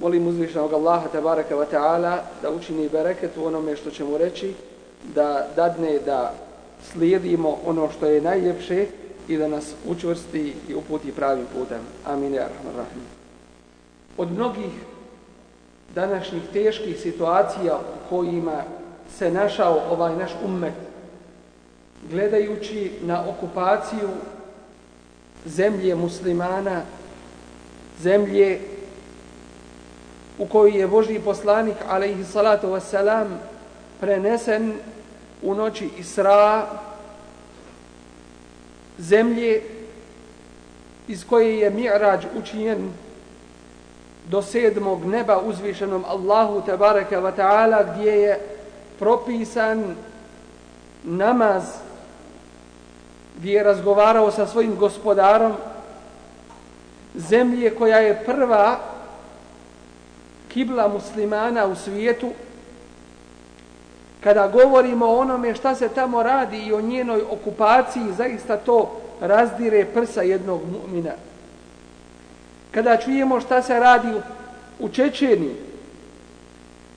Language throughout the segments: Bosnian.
molim uzvišnog Allaha tabaraka wa ta'ala da učini bereket u onome što ćemo reći, da dadne da slijedimo ono što je najljepše i da nas učvrsti i uputi pravim putem. Amin. Ja Od mnogih današnjih teških situacija u kojima se našao ovaj naš ummet, gledajući na okupaciju zemlje muslimana, zemlje u kojoj je Boži poslanik, alaihi salatu vesselam prenesen u noći Isra, zemlje iz koje je mi'rađ učinjen do sedmog neba uzvišenom Allahu tabaraka wa ta'ala gdje je propisan namaz. Gdje je razgovarao sa svojim gospodarom zemlje koja je prva kibla muslimana u svijetu kada govorimo o onome šta se tamo radi i o njenoj okupaciji zaista to razdire prsa jednog mu'mina. Kada čujemo šta se radi u Čečeni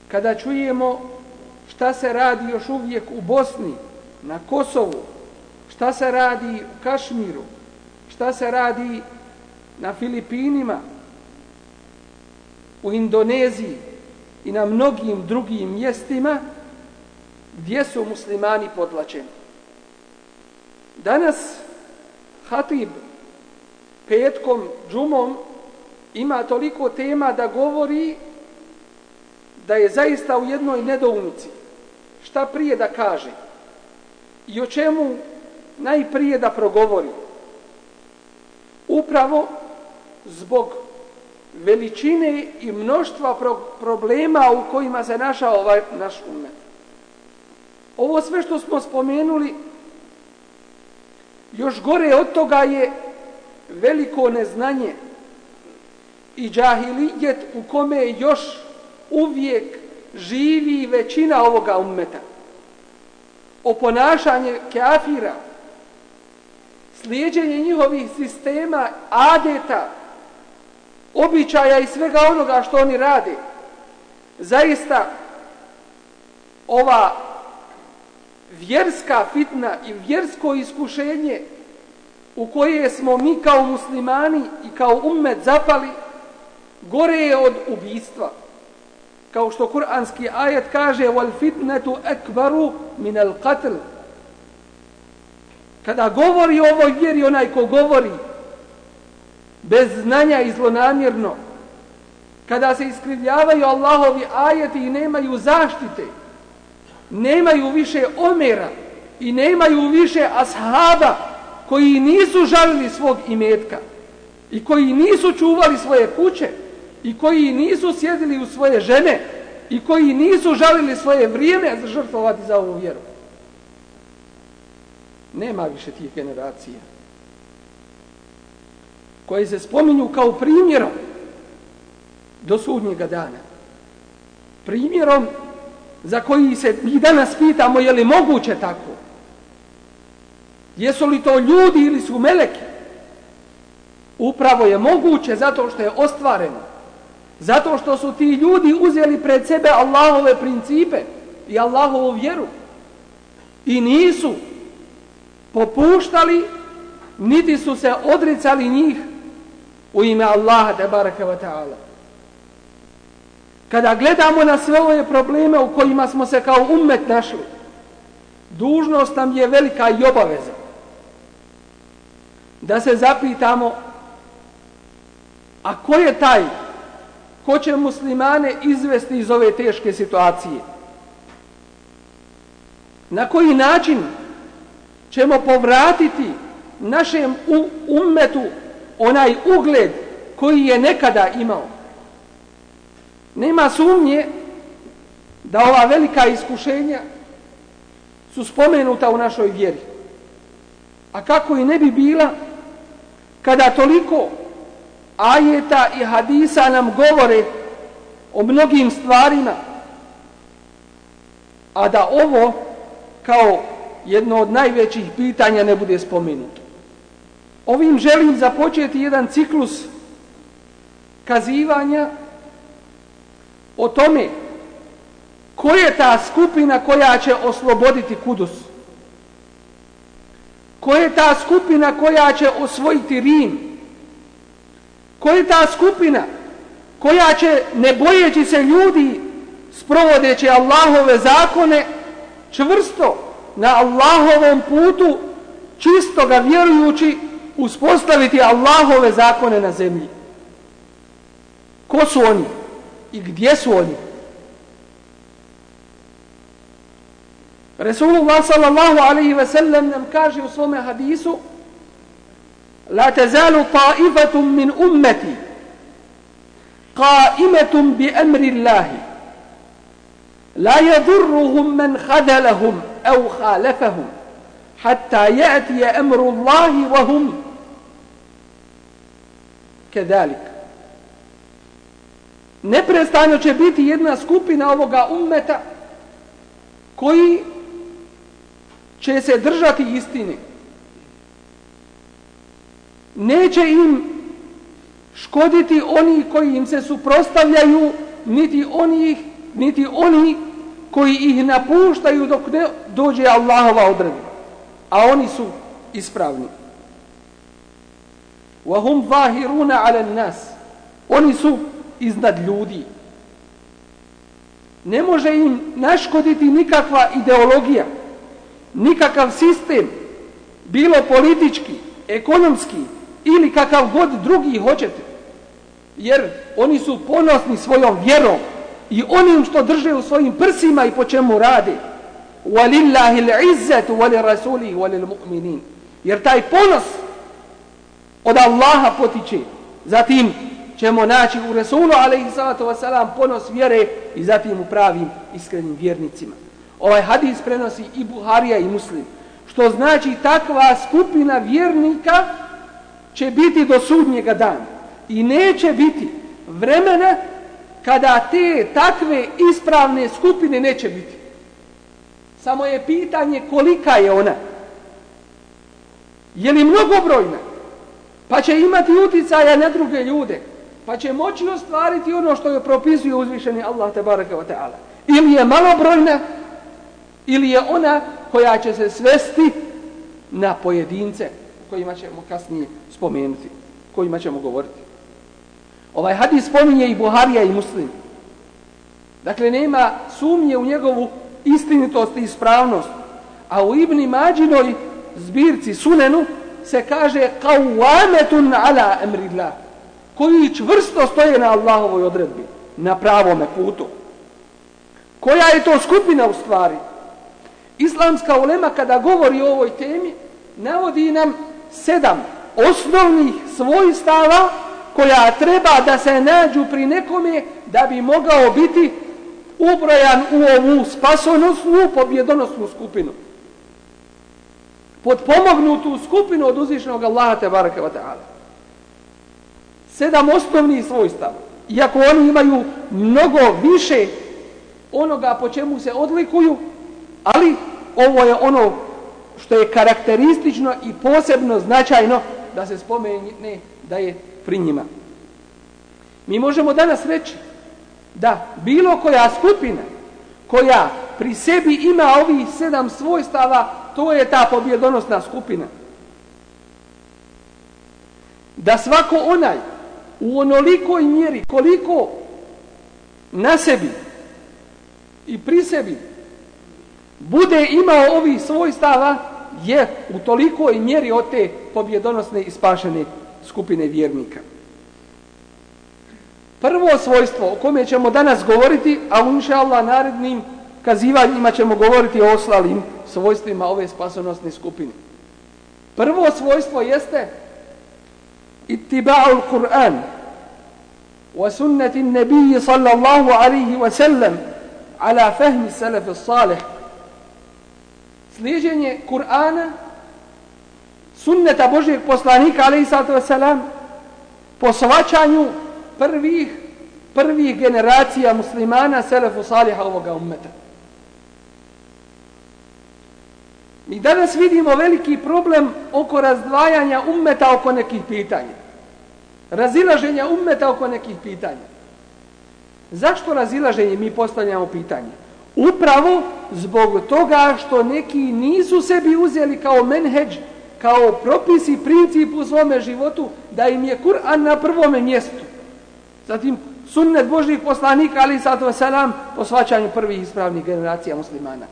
kada čujemo šta se radi još uvijek u Bosni na Kosovu šta se radi u Kašmiru šta se radi na Filipinima u Indoneziji i na mnogim drugim mjestima gdje su muslimani podlačeni. Danas Hatib petkom, džumom ima toliko tema da govori da je zaista u jednoj nedoumici. Šta prije da kaže? I o čemu najprije da progovori? Upravo zbog veličine i mnoštva pro problema u kojima se našao ovaj naš umet. Ovo sve što smo spomenuli, još gore od toga je veliko neznanje i džahilijet u kome još uvijek živi većina ovoga ummeta. Oponašanje kafira, slijedjenje njihovih sistema, adeta, običaja i svega onoga što oni rade. Zaista ova vjerska fitna i vjersko iskušenje u koje smo mi kao muslimani i kao ummet zapali gore je od ubistva. Kao što kuranski ajet kaže wal fitnetu ekbaru min al qatl. Kada govori o ovoj vjeri onaj ko govori bez znanja i zlonamjerno, kada se iskrivljavaju Allahovi ajeti i nemaju zaštite, nemaju više omera i nemaju više ashaba koji nisu žalili svog imetka i koji nisu čuvali svoje kuće i koji nisu sjedili u svoje žene i koji nisu žalili svoje vrijeme za žrtvovati za ovu vjeru. Nema više tih generacija koje se spominju kao primjerom do sudnjega dana. Primjerom za koji se i danas pitamo je li moguće tako. Jesu li to ljudi ili su meleki? Upravo je moguće zato što je ostvareno. Zato što su ti ljudi uzeli pred sebe Allahove principe i Allahovu vjeru. I nisu popuštali, niti su se odricali njih u ime Allaha te baraka wa ta'ala. kada gledamo na sve ove probleme u kojima smo se kao ummet našli, dužnost nam je velika i obaveza da se zapitamo a ko je taj ko će muslimane izvesti iz ove teške situacije na koji način ćemo povratiti našem ummetu onaj ugled koji je nekada imao nema sumnje da ova velika iskušenja su spomenuta u našoj vjeri. A kako i ne bi bila kada toliko ajeta i hadisa nam govore o mnogim stvarima, a da ovo kao jedno od najvećih pitanja ne bude spomenuto. Ovim želim započeti jedan ciklus kazivanja o tome ko je ta skupina koja će osloboditi kudus? Ko je ta skupina koja će osvojiti Rim? Ko je ta skupina koja će, ne bojeći se ljudi, sprovodeći Allahove zakone, čvrsto na Allahovom putu, čisto ga vjerujući, uspostaviti Allahove zakone na zemlji? Ko su oni? I gdje su oni? Resulullah sallallahu alaihi ve sellem nam kaže u svome hadisu La tezalu ta'ifatum min ummeti emri Allahi La yadurruhum man khadalahum au khalafahum hatta ya'tiya emru Allahi wa hum kedalik Neprestano će biti jedna skupina ovoga ummeta koji će se držati istine. Neće im škoditi oni koji im se suprostavljaju, niti oni, niti oni koji ih napuštaju dok ne dođe Allahova odredba. A oni su ispravni. وَهُمْ ظَاهِرُونَ عَلَى النَّاسِ Oni su iznad ljudi. Ne može im naškoditi nikakva ideologija nikakav sistem, bilo politički, ekonomski ili kakav god drugi hoćete. Jer oni su ponosni svojom vjerom i onim što drže u svojim prsima i po čemu rade. وَلِلَّهِ الْعِزَّةُ وَلِرَسُولِهِ وَلِلْمُؤْمِنِينَ Jer taj ponos od Allaha potiče. Zatim ćemo naći u Resulu alaihi salatu wasalam ponos vjere i zatim u pravim iskrenim vjernicima. Ovaj hadis prenosi i Buharija i Muslim. Što znači takva skupina vjernika će biti do sudnjega dana. I neće biti vremena kada te takve ispravne skupine neće biti. Samo je pitanje kolika je ona. Je li mnogobrojna? Pa će imati uticaja na druge ljude. Pa će moći ostvariti ono što je propisuje uzvišeni Allah te baraka wa ta'ala. Ili je malobrojna, ili je ona koja će se svesti na pojedince kojima ćemo kasnije spomenuti, kojima ćemo govoriti. Ovaj hadis spominje i Buharija i Muslim. Dakle, nema sumnje u njegovu istinitost i ispravnost. A u Ibni Mađinoj zbirci Sunenu se kaže kawametun ala amrillah koji čvrsto stoje na Allahovoj odredbi, na pravome putu. Koja je to skupina u stvari? Islamska ulema kada govori o ovoj temi navodi nam sedam osnovnih svojstava koja treba da se nađu pri nekome da bi mogao biti ubrojan u ovu spasonosnu pobjedonosnu skupinu potpomognutu skupinu od uzvišenog Allaha te baraka wa ta'ala. Sedam osnovnih svojstava. Iako oni imaju mnogo više onoga po čemu se odlikuju, ali ovo je ono što je karakteristično i posebno značajno da se spomene da je pri njima. Mi možemo danas reći da bilo koja skupina koja pri sebi ima ovih sedam svojstava, to je ta pobjedonosna skupina. Da svako onaj u onolikoj mjeri koliko na sebi i pri sebi bude imao ovih svojstava je u tolikoj mjeri od te pobjedonosne i spašene skupine vjernika. Prvo svojstvo o kome ćemo danas govoriti, a inša Allah narednim kazivanjima ćemo govoriti o oslalim svojstvima ove spasonosne skupine. Prvo svojstvo jeste itiba'ul Kur'an wa sunnati nebiji sallallahu alaihi wa sallam ala fahmi salafi salih sliđenje Kur'ana sunneta Božijeg poslanika alaihi sallatu wa sallam po svačanju prvih prvih generacija muslimana selefu saliha ovoga ummeta. Mi danas vidimo veliki problem oko razdvajanja ummeta oko nekih pitanja. Razilaženja ummeta oko nekih pitanja. Zašto razilaženje mi postavljamo pitanje? Upravo zbog toga što neki nisu sebi uzeli kao menheđ, kao propis i princip u svome životu, da im je Kur'an na prvome mjestu. Zatim sunnet Božih poslanika, ali sato vaselam, po svačanju prvih ispravnih generacija muslimana.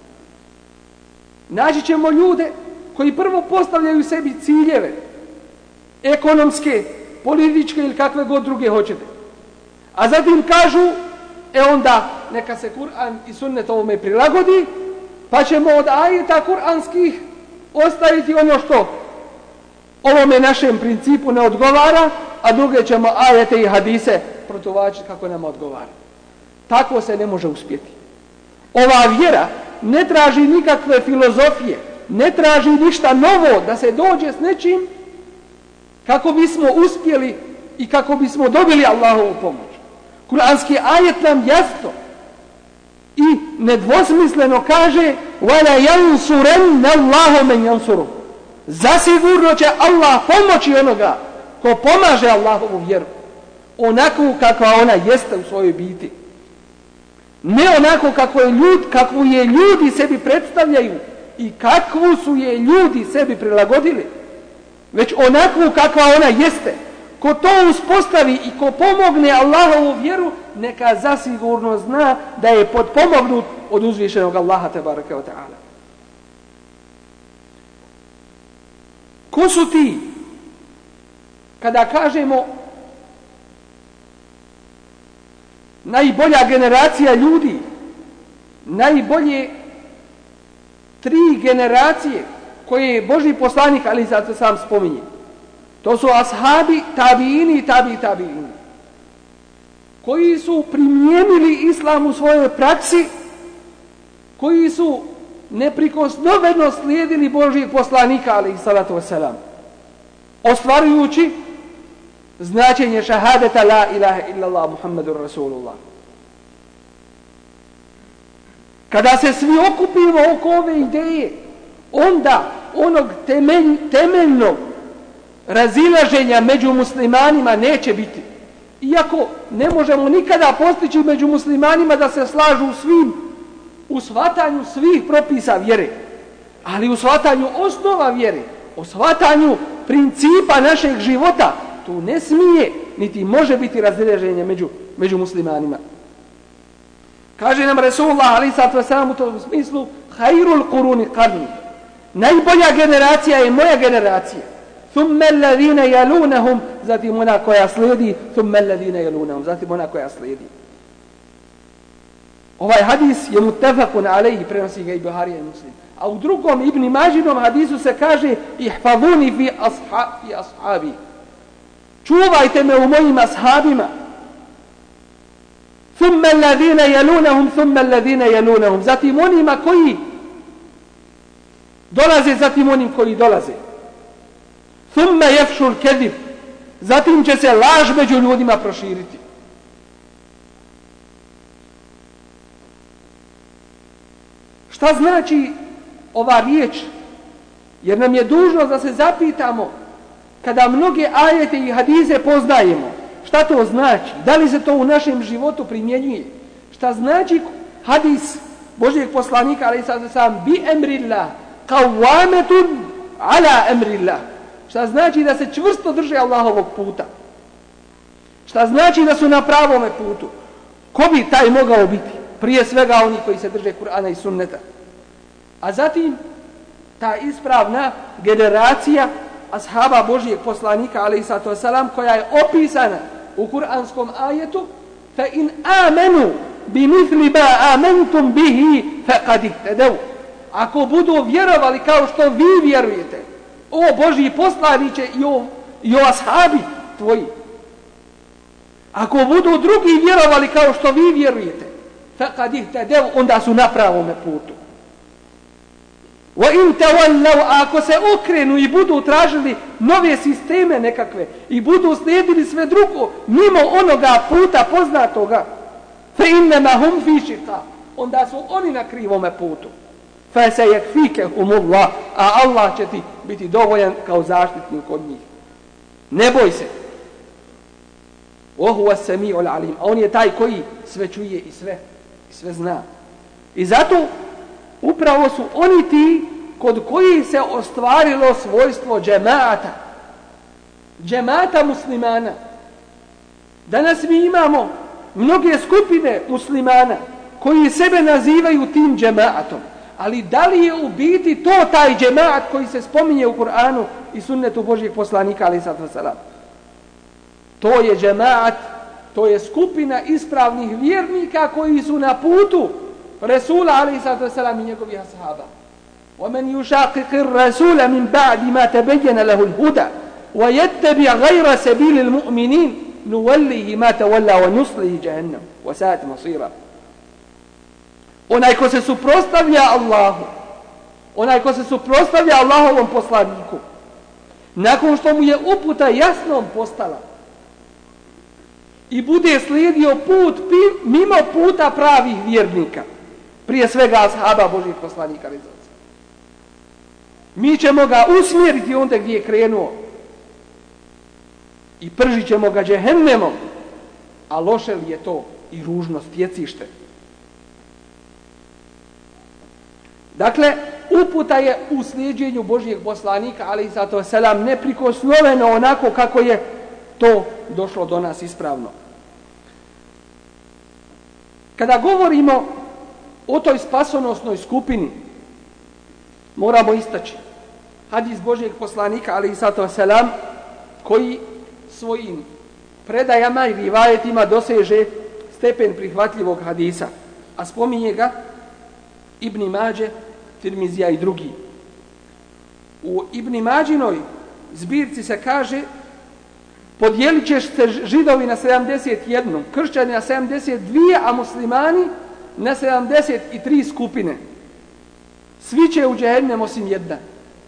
Naći ćemo ljude koji prvo postavljaju sebi ciljeve, ekonomske, političke ili kakve god druge hoćete. A zatim kažu, e onda neka se Kur'an i sunnet ovome prilagodi, pa ćemo od ajeta kur'anskih ostaviti ono što ovome našem principu ne odgovara, a druge ćemo ajete i hadise protuvačiti kako nam odgovara. Tako se ne može uspjeti. Ova vjera ne traži nikakve filozofije, ne traži ništa novo da se dođe s nečim kako bismo uspjeli i kako bismo dobili Allahovu pomoć. Kur'anski ajet nam jasno i nedvosmisleno kaže وَلَا يَنْسُرَنَّ اللَّهُ مَنْ يَنْسُرُ Zasigurno će Allah pomoći onoga ko pomaže Allahovu vjeru onako kakva ona jeste u svojoj biti. Ne onako kako je ljud, kakvu je ljudi sebi predstavljaju i kakvu su je ljudi sebi prilagodili, već onako kakva ona jeste. Ko to uspostavi i ko pomogne Allahovu vjeru, neka zasigurno zna da je podpomognut od uzvišenog Allaha tebareke wa ta'ala. Ko su ti? Kada kažemo najbolja generacija ljudi, najbolje tri generacije koje je Boži poslanik, ali zato se sam spominje. To su ashabi, tabiini i tabi tabiini. Koji su primijenili islam u svojoj praksi, koji su neprikosnoveno slijedili Božijeg poslanika, ali i salatu wasalam. Ostvarujući značenje šahadeta la ilaha illallah Muhammedur Rasulullah. Kada se svi okupimo oko ove ideje, onda onog temelj, temeljnog razilaženja među muslimanima neće biti. Iako ne možemo nikada postići među muslimanima da se slažu u svim, u shvatanju svih propisa vjere, ali u shvatanju osnova vjere, o shvatanju principa našeg života, tu ne smije, niti može biti razreženje među, među muslimanima. Kaže nam Resulullah, ali sad vas sam u tom smislu, hajrul kuruni karni. Najbolja generacija je moja generacija. Thumme alladhine jalunahum, zatim ona koja slijedi, thumme alladhine jalunahum, zatim ona koja slijedi. Ovaj hadis je mutefakun alejhi, prenosi ga i Buharija i Muslim. A u drugom Ibn Mađinom hadisu se kaže ihfavuni fi, asha, fi ashabi čuvajte me u mojim ashabima Thumme alladhina jelunahum, thumme alladhina jelunahum. zatim onima koji dolaze zatim onim koji dolaze Thumme jefšul kedib. zatim će se laž među ljudima proširiti šta znači ova riječ jer nam je dužno da se zapitamo kada mnoge ajete i hadize poznajemo, šta to znači? Da li se to u našem životu primjenjuje? Šta znači hadis Božijeg poslanika, ali sad sam bi emrillah, kawametun ala emrillah. Šta znači da se čvrsto drže Allahovog puta? Šta znači da su na pravome putu? Ko bi taj mogao biti? Prije svega oni koji se drže Kur'ana i sunneta. A zatim ta ispravna generacija ashaba Božijeg poslanika, ali i sato salam, koja je opisana u kuranskom ajetu, fa in amenu bi mithli ba amentum bihi faqad ihtadaw. Ako budu vjerovali kao što vi vjerujete, o Božji poslaniće i o, i o ashabi tvoji, ako budu drugi vjerovali kao što vi vjerujete, faqad kad onda su na pravome putu. Wa in tawallaw ako se okrenu i budu tražili nove sisteme nekakve i budu slijedili sve drugo mimo onoga puta poznatoga fa inma hum fi shiqa onda su oni na krivom putu fa sayakfikahum Allah a Allah će ti biti dovoljan kao zaštitnik od njih ne boj se Ohu as-sami'ul alim. A on je taj koji sve čuje i sve sve zna. I zato upravo su oni ti kod koji se ostvarilo svojstvo džemata. Džemata muslimana. Danas mi imamo mnoge skupine muslimana koji sebe nazivaju tim džematom. Ali da li je u biti to taj džemat koji se spominje u Kur'anu i sunnetu Božih poslanika, ali sad. To je džemat, to je skupina ispravnih vjernika koji su na putu Resula ali sad wasalam i njegovih ashaba. ومن يشاقق الرسول من بعد ما تبين له الهدى ويتبع غير سبيل المؤمنين نوليه ما تولى ونصله جهنم وساءت مصيرا onaj ko se suprostavlja Allahu onaj ko se suprostavlja Allahovom poslaniku nakon što mu je uputa jasnom postala i bude slijedio put mimo puta pravih vjernika. Prije svega ashaba Božih poslanika mi ćemo ga usmjeriti onda gdje je krenuo. I pržit ćemo ga džehennemom. A loše li je to i ružno stjecište? Dakle uputa je u slijedjenju Božijeg poslanika ali i zato selam neprikosnoveno onako kako je to došlo do nas ispravno kada govorimo o toj spasonosnoj skupini moramo istaći hadis Božijeg poslanika, ali i sato selam, koji svojim predajama i rivajetima doseže stepen prihvatljivog hadisa. A spominje ga Ibni Mađe, Tirmizija i drugi. U Ibni Mađinoj zbirci se kaže podijelit ćeš se židovi na 71, kršćani na 72, a muslimani na 73 skupine. Svi će u džehennem osim jedna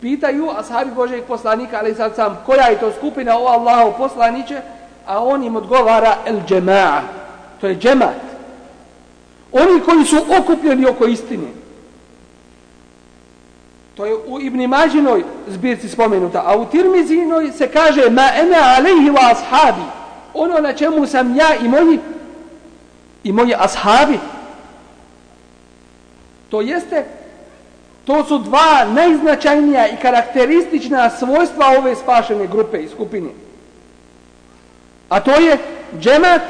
pitaju ashabi Božeg poslanika, ali sad sam, koja je to skupina o Allahu poslaniće, a on im odgovara el džema'a. To je džemat. Oni koji su okupljeni oko istine. To je u Ibn Mađinoj zbirci spomenuta. A u Tirmizinoj se kaže ma ene alejhi wa ashabi. Ono na čemu sam ja i moji i moji ashabi. To jeste To su dva najznačajnija i karakteristična svojstva ove spašene grupe i skupine. A to je džemat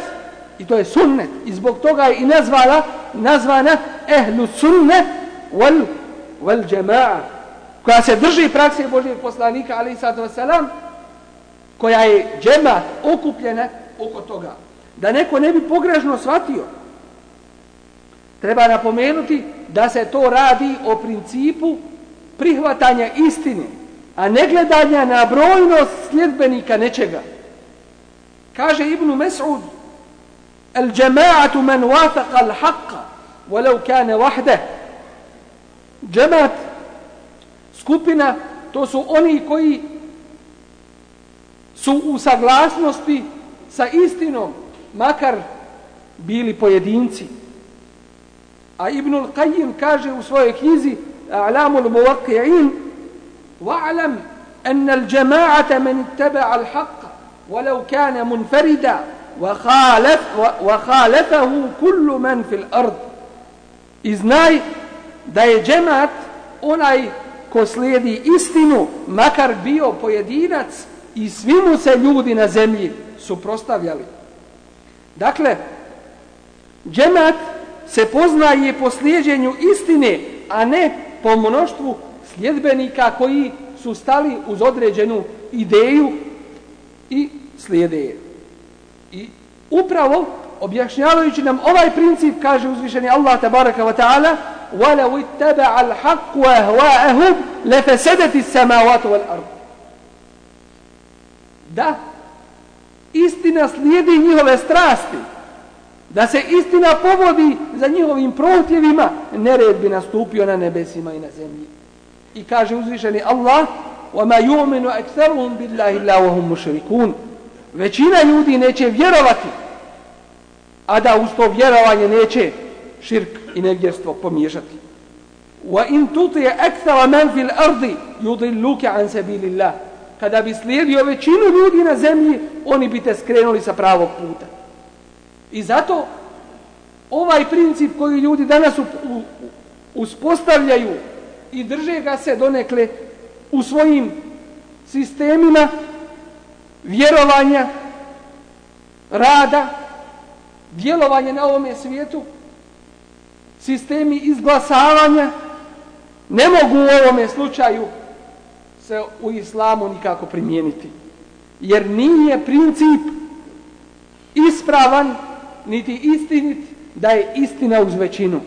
i to je sunnet. I zbog toga je i nazvala, nazvana ehlu sunne wal, wal džema'a. Koja se drži prakse Božijeg poslanika, ali i sada wasalam, koja je džemat okupljena oko toga. Da neko ne bi pogrešno shvatio, treba napomenuti da se to radi o principu prihvatanja istine, a ne gledanja na brojnost sljedbenika nečega. Kaže Ibn Mes'ud, el džema'atu man wafaqa al haqqa, walau kane wahde. Džemat, skupina, to su oni koji su u saglasnosti sa istinom, makar bili pojedinci. A Ibnul Qajim kaže u svojoj knjizi A'lamu al-Muwaqqi'in wa'lam an al-jama'ata man ittaba'a al-haqq walau kana munfarida wa khalaf wa khalafahu kullu man fil ard. Iznaj da je džemat onaj ko slijedi istinu, makar bio pojedinac i svi mu se ljudi na zemlji suprostavljali. Dakle, Džemat se poznaje po slijedjenju istine, a ne po mnoštvu sljedbenika koji su stali uz određenu ideju i slijede je. I upravo objašnjavajući nam ovaj princip, kaže uzvišeni Allah tabaraka wa ta'ala وَلَوِ اتَّبَعَ الْحَقُّ وَهْوَاءَهُمْ لَفَسَدَتِ السَّمَاوَاتُ وَالْأَرْضِ Da, istina slijedi njihove strasti, da se istina povodi za njihovim protjevima, nered bi nastupio na nebesima i na zemlji. I kaže uzvišeni Allah, وَمَا يُؤْمِنُ أَكْثَرُهُمْ بِاللَّهِ اللَّهُ وَهُمْ مُشْرِكُونَ Većina ljudi neće vjerovati, a da uz to vjerovanje neće širk i nevjerstvo pomiješati. Wa in tuti akthara man fil ardi yudilluka an sabilillah. Kada bi slijedio većinu ljudi na zemlji, oni bi te skrenuli sa pravog puta. I zato ovaj princip koji ljudi danas uspostavljaju i drže ga se donekle u svojim sistemima vjerovanja, rada, djelovanja na ovome svijetu, sistemi izglasavanja, ne mogu u ovome slučaju se u islamu nikako primijeniti. Jer nije princip ispravan niti istinit da je istina uz većinu.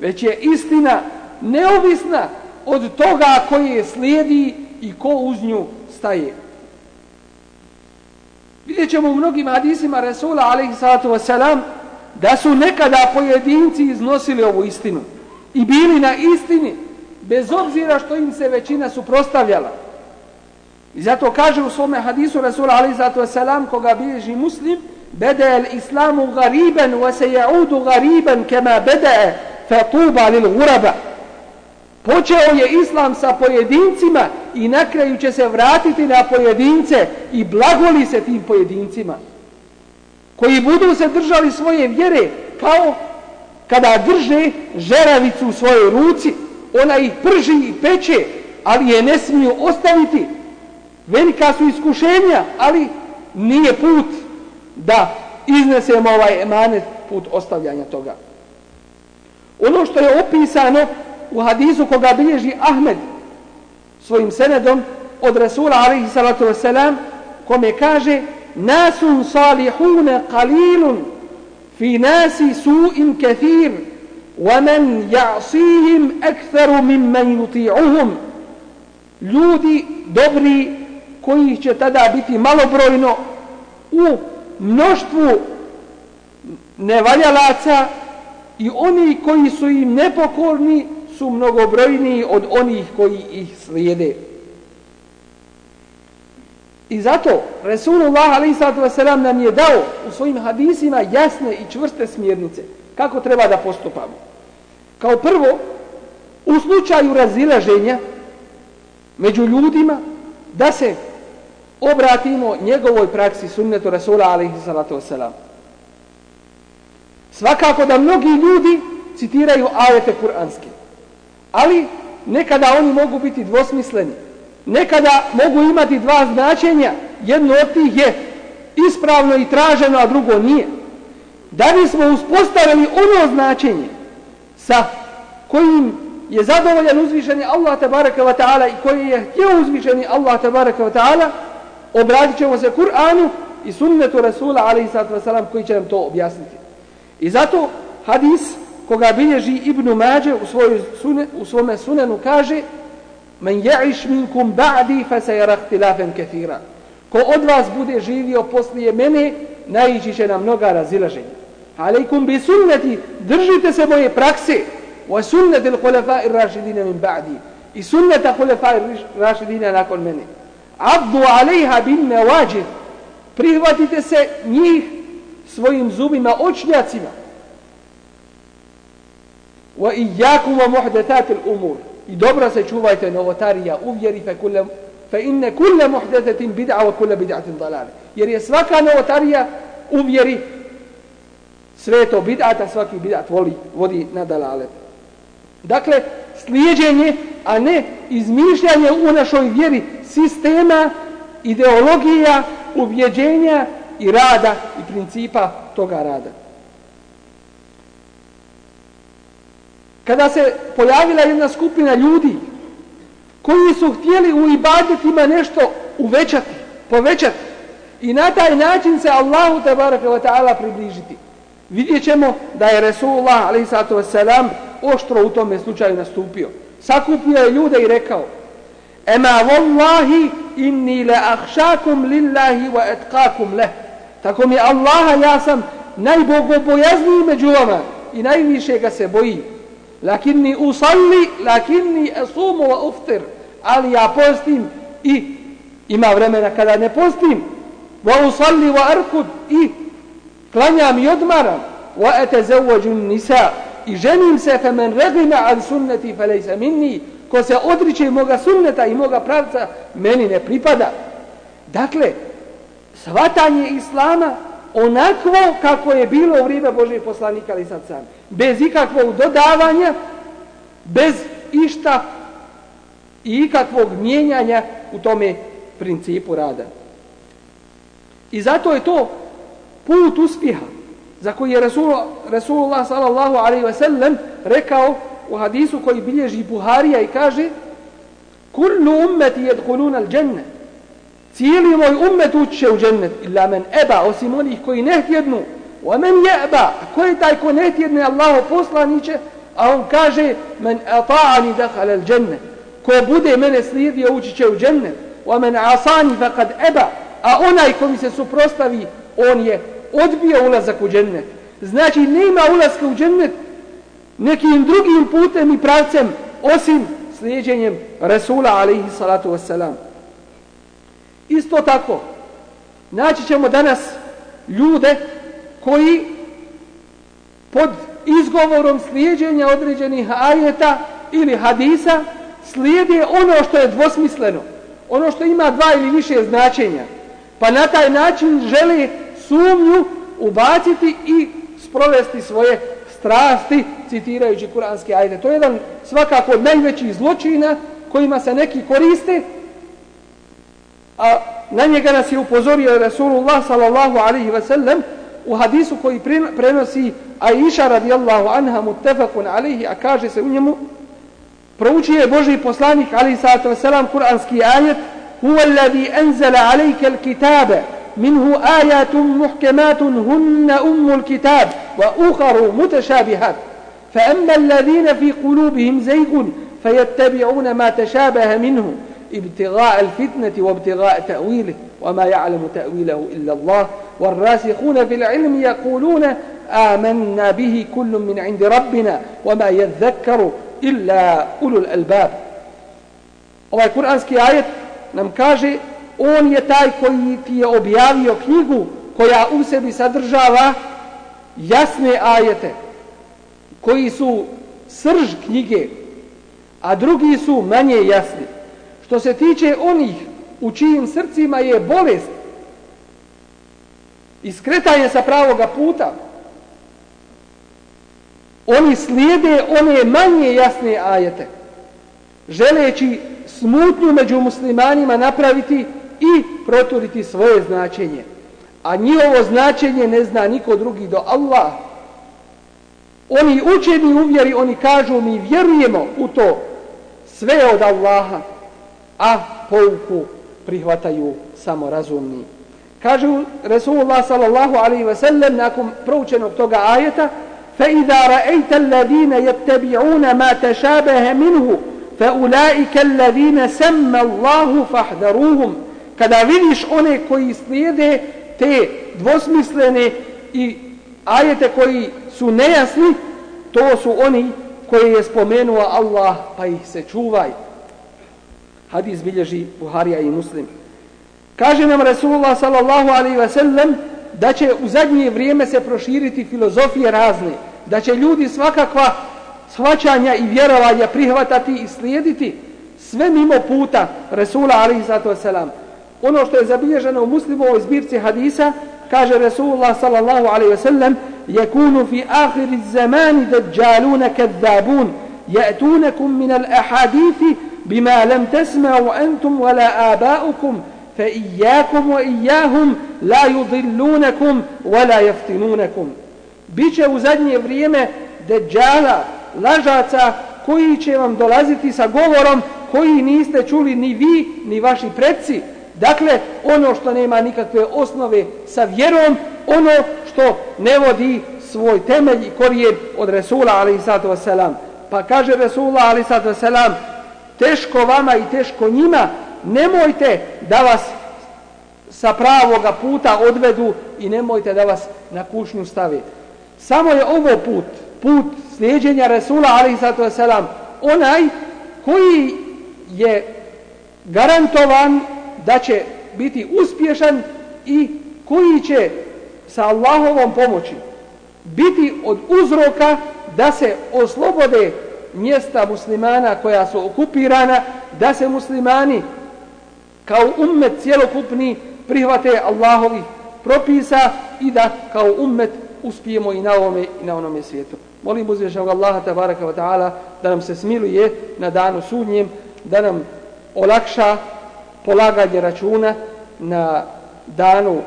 Već je istina neovisna od toga koji je slijedi i ko uz nju staje. Vidjet ćemo u mnogim hadisima Resula alaihi sallatu wasalam da su nekada pojedinci iznosili ovu istinu i bili na istini bez obzira što im se većina suprostavljala. I zato kaže u svome hadisu Resula Ali zato selam koga bilježi muslim bede el islamu gariben wa se jaudu gariben kema bede fe tuba lil guraba. Počeo je islam sa pojedincima i na kraju će se vratiti na pojedince i blagoli se tim pojedincima koji budu se držali svoje vjere kao kada drže žeravicu u svojoj ruci ona ih prži i peče ali je ne smiju ostaviti. Velika su iskušenja ali nije put da iznesemo ovaj emanet put ostavljanja toga. Ono što je opisano u hadisu koga bilježi Ahmed svojim senedom od Rasula alaihi salatu wasalam kome kaže nasun صالحون qalilun fi nasi su'in كثير wa man أكثر aktharu يطيعهم yuti'uhum ljudi dobri koji će tada biti malobrojno u mnoštvu nevaljalaca i oni koji su im nepokorni su mnogobrojniji od onih koji ih slijede. I zato Resulullah a.s. nam je dao u svojim hadisima jasne i čvrste smjernice kako treba da postupamo. Kao prvo, u slučaju razilaženja među ljudima da se obratimo njegovoj praksi sunnetu Rasula a.s. Svakako da mnogi ljudi citiraju ajete kuranske. Ali nekada oni mogu biti dvosmisleni. Nekada mogu imati dva značenja. Jedno od tih je ispravno i traženo, a drugo nije. Da bismo uspostavili ono značenje sa kojim je zadovoljan uzvišeni Allah tabaraka wa ta'ala i koji je htio uzvišeni Allah tabaraka wa ta'ala, obratit ćemo se Kur'anu i sunnetu Rasula alaihi sallatu wa koji će nam to objasniti. I zato hadis koga bilježi Ibn Mađe u, svoju sunen, u svome sunenu kaže Men ja'iš minkum ba'di fa se jarahtilafen kethira. Ko od vas bude živio poslije mene, naići će na mnoga razilaženja. Aleikum bi sunneti, držite se moje prakse. Wa sunneti l'hulefa ir rašidina min ba'di. I sunneta hulefa ir rašidina nakon mene. Abdu alejha bin nevađir. Prihvatite se njih svojim zubima, očnjacima wa iyyakum wa muhdathatil umur i dobro se čuvajte novotarija u vjeri fe kulle fa inne kull muhdathatin bid'a wa kull bid'atin dalale. jer je svaka novotarija u vjeri sve to bid'ata svaki bid'at voli vodi na dalale. dakle slijedjenje, a ne izmišljanje u našoj vjeri sistema ideologija ubjeđenja i rada i principa toga rada kada se pojavila jedna skupina ljudi koji su htjeli u ibadetima nešto uvećati, povećati i na taj način se Allahu tabaraka wa ta'ala približiti. Vidjet ćemo da je Resulullah a.s. oštro u tome slučaju nastupio. Sakupio je ljude i rekao Ema wallahi inni la ahšakum lillahi wa etkakum leh. Tako mi Allaha ja sam najbogobojazniji među vama i najviše ga se boji. Lakinni usalli, lakinni asumu wa uftir. Ali ja postim i ima vremena kada ne postim. Wa usalli wa arkud i klanjam i odmaram. Wa etezevvađu nisa i ženim se fe men regima an sunneti fe lejse minni ko se odriče moga sunneta i moga pravca meni ne pripada. Dakle, svatanje Islama onakvo kako je bilo u vrijeme Božije poslanika ali sad sam. Bez ikakvog dodavanja, bez išta i ikakvog mijenjanja u tome principu rada. I zato je to put uspjeha za koji je Rasul, Rasulullah sallallahu alaihi ve sellem rekao u hadisu koji bilježi Buharija i kaže Kullu ummeti jedkuluna al dženne Cijeli moj ummet uće u džennet illa men eba osim onih koji ne htjednu wa men jeba ko je taj ko ne htjedne Allaho poslaniće? A on kaže men ata'ani dakhala al dženne ko bude mene slijedio ući će u džennet. Wa men asani faqad eba a onaj ko mi se suprostavi on je odbio ulazak u džennet. Znači nema ulazka u džennet nekim drugim putem i pravcem osim slijedjenjem Resula alaihi salatu wassalam. Isto tako, naći ćemo danas ljude koji pod izgovorom slijedjenja određenih ajeta ili hadisa slijede ono što je dvosmisleno, ono što ima dva ili više značenja, pa na taj način žele sumnju ubaciti i sprovesti svoje strasti citirajući kuranske ajde. To je jedan svakako od najvećih zločina kojima se neki koriste, a na njega nas je upozorio Rasulullah sallallahu alaihi ve sellem u hadisu koji prenosi Aisha radijallahu anha mutefakun alaihi, a kaže se u njemu, proučio je Boži poslanik alaihi sallatu ve sellem kuranski ajet, huwa alladhi anzala alejke al-kitabe, منه آيات محكمات هن أم الكتاب وأخر متشابهات فأما الذين في قلوبهم زيغ فيتبعون ما تشابه منه ابتغاء الفتنة وابتغاء تأويله وما يعلم تأويله إلا الله والراسخون في العلم يقولون آمنا به كل من عند ربنا وما يذكر إلا أولو الألباب ovaj kuranski ajet nam kaže on je taj koji ti je objavio knjigu koja u sebi sadržava jasne ajete koji su srž knjige a drugi su manje jasni što se tiče onih u čijim srcima je bolest i skretanje sa pravoga puta oni slijede one manje jasne ajete želeći smutnju među muslimanima napraviti i proturiti svoje značenje. A njihovo značenje ne zna niko drugi do Allah. Oni učeni uvjeri, oni kažu mi vjerujemo u to sve od Allaha, a pouku prihvataju samo razumni. Kaže Resulullah sallallahu alaihi ve sellem nakon proučenog toga ajeta فَإِذَا رَأَيْتَ الَّذِينَ يَتَّبِعُونَ مَا تَشَابَهَ مِنْهُ فَأُولَٰئِكَ الَّذِينَ سَمَّ اللَّهُ فَحْدَرُوهُمْ kada vidiš one koji slijede te dvosmislene i ajete koji su nejasni, to su oni koji je spomenuo Allah, pa ih se čuvaj. Hadis bilježi Buharija i Muslim. Kaže nam Resulullah sallallahu alaihi ve sellem da će u zadnje vrijeme se proširiti filozofije razne, da će ljudi svakakva svačanja i vjerovanja prihvatati i slijediti sve mimo puta Resula alaihi sallatu wasalam ono što je zabilježeno u muslimovoj zbirci hadisa, kaže Resulullah sallallahu alaihi ve sellem, yakunu fi akhiri zamani dajjaluna kadhabun, ya'tunakum min al-ahadithi bima لم تسمعوا أنتم wala aba'ukum, fa iyyakum wa iyyahum la يفتنونكم wala yaftinunakum. Biće u zadnje vrijeme dajjala lažaca koji će vam dolaziti sa govorom koji niste čuli ni vi ni vaši predci. Dakle, ono što nema nikakve osnove sa vjerom, ono što ne vodi svoj temelj i korijen od Resula alaihissalatu wasalam. Pa kaže Resula alaihissalatu wasalam, teško vama i teško njima, nemojte da vas sa pravoga puta odvedu i nemojte da vas na kušnju stavi. Samo je ovo put, put slijedjenja Resula alaihissalatu wasalam, onaj koji je garantovan da će biti uspješan i koji će sa Allahovom pomoći biti od uzroka da se oslobode mjesta muslimana koja su okupirana, da se muslimani kao ummet cjelokupni prihvate Allahovi propisa i da kao ummet uspijemo i na ovome i na onome svijetu. Molim uzvišnog Allaha tabaraka wa ta'ala da nam se smiluje na danu sudnjem, da nam olakša polaganje računa na danu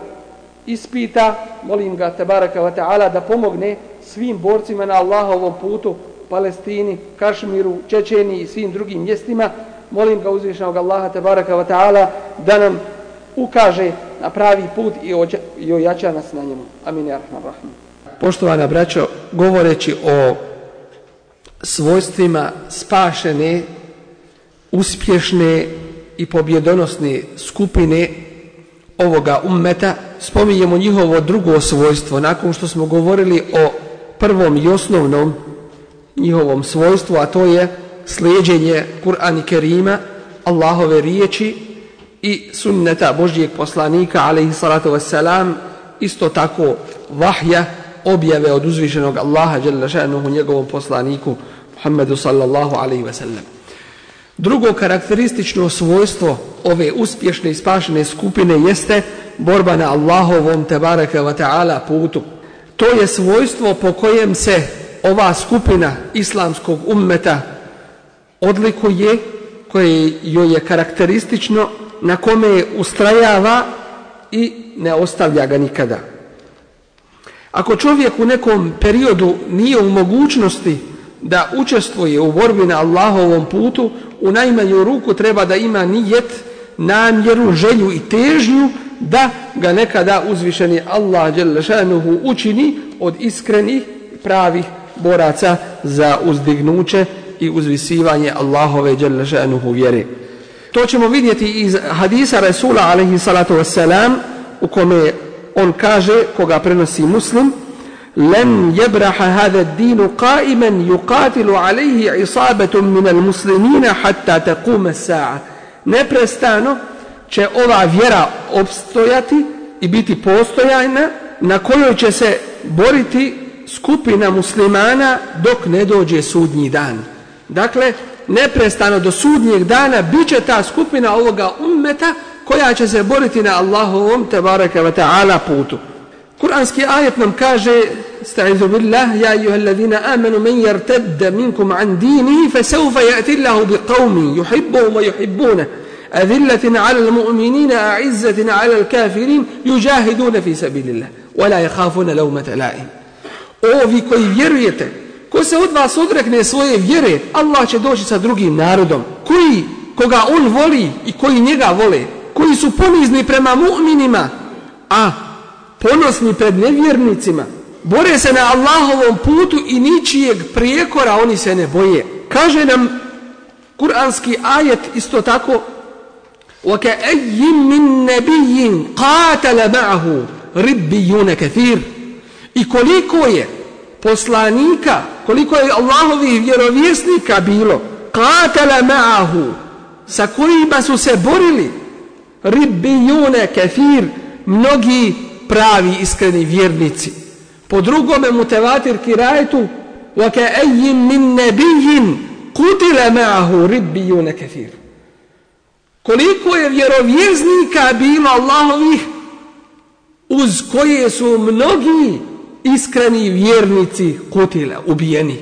ispita. Molim ga tabaraka wa ta'ala da pomogne svim borcima na Allahovom putu, Palestini, Kašmiru, Čečeniji i svim drugim mjestima. Molim ga uzvišnog Allaha tabaraka wa ta'ala da nam ukaže na pravi put i, ođa, i ojača nas na njemu. Amin. Rahman. Poštovana braćo, govoreći o svojstvima spašene, uspješne i pobjedonosne skupine ovoga ummeta, spominjemo njihovo drugo svojstvo, nakon što smo govorili o prvom i osnovnom njihovom svojstvu, a to je slijedjenje Kur'an i Kerima, Allahove riječi i sunneta Božijeg poslanika, alaihi salatu wassalam, isto tako vahja, objave od uzvišenog Allaha, jalla šanuhu, njegovom poslaniku, Muhammedu sallallahu alaihi wasallam. Drugo karakteristično svojstvo ove uspješne i spašene skupine jeste borba na Allahovom tebareke wa ta'ala putu. To je svojstvo po kojem se ova skupina islamskog ummeta odlikuje, koje joj je karakteristično, na kome je ustrajava i ne ostavlja ga nikada. Ako čovjek u nekom periodu nije u mogućnosti da učestvuje u borbi na Allahovom putu, u najmanju ruku treba da ima nijet, namjeru, želju i težnju da ga nekada uzvišeni Allah Đelešanuhu učini od iskrenih pravih boraca za uzdignuće i uzvisivanje Allahove Đelešanuhu vjere. To ćemo vidjeti iz hadisa Rasula alaihi salatu wassalam u kome on kaže, koga prenosi muslim, لن يبرح هذا الدين قائما يقاتل عليه عصابة من المسلمين حتى تقوم الساعة neprestano će ova vjera obstojati i biti postojajna na kojoj će se boriti skupina muslimana dok ne dođe sudnji dan. Dakle, neprestano do sudnjeg dana bit će ta skupina ovoga ummeta koja će se boriti na Allahovom tebareke wa ta'ala putu. Kur'anski ajet nam kaže استعذ بالله يا أيها الذين آمنوا من يرتد منكم عن دينه فسوف يأتي الله بقوم يحبهم ويحبونه أذلة على المؤمنين أعزة على الكافرين يجاهدون في سبيل الله ولا يخافون لومة لائم Ovi koji vjerujete, ko se od vas odrekne svoje vjere, Allah će doći sa drugim narodom, koji, koga on voli i koji njega vole, koji su ponizni prema mu'minima, a ponosni pred nevjernicima, bore se na Allahovom putu i ničijeg prijekora oni se ne boje. Kaže nam kuranski ajet isto tako وَكَأَيِّمْ مِنْ نَبِيٍ قَاتَلَ مَعَهُ رِبِّيُّونَ كَثِيرٌ I koliko je poslanika, koliko je Allahovih vjerovjesnika bilo, قَاتَلَ مَعَهُ sa kojima su se borili رِبِّيُّونَ كَثِيرٌ mnogi pravi iskreni vjernici. Po drugome mutevatir kirajetu وَكَأَيِّمْ مِنْ نَبِيٍ قُتِلَ مَعَهُ رِبِّيُّونَ كَثِيرٌ koliko je vjerovjeznika bilo Allahovih uz koje su mnogi iskreni vjernici kutile, ubijeni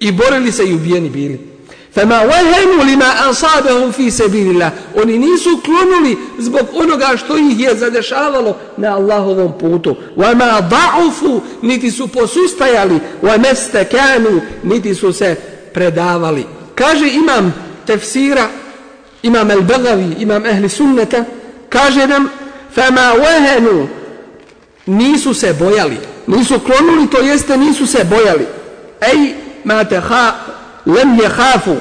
i borili se i ubijeni bili Fama wahenu lima ansabehum fi sabilillah. Oni nisu klonuli zbog onoga što ih je zadešavalo na Allahovom putu. Wa ma da'ufu niti su posustajali, wa stekanu niti su se predavali. Kaže imam tefsira, imam al-Baghavi, imam ehli sunneta, kaže nam fama wahenu nisu se bojali, nisu klonuli, to jeste nisu se bojali. Ej, ma teha lem je hafu.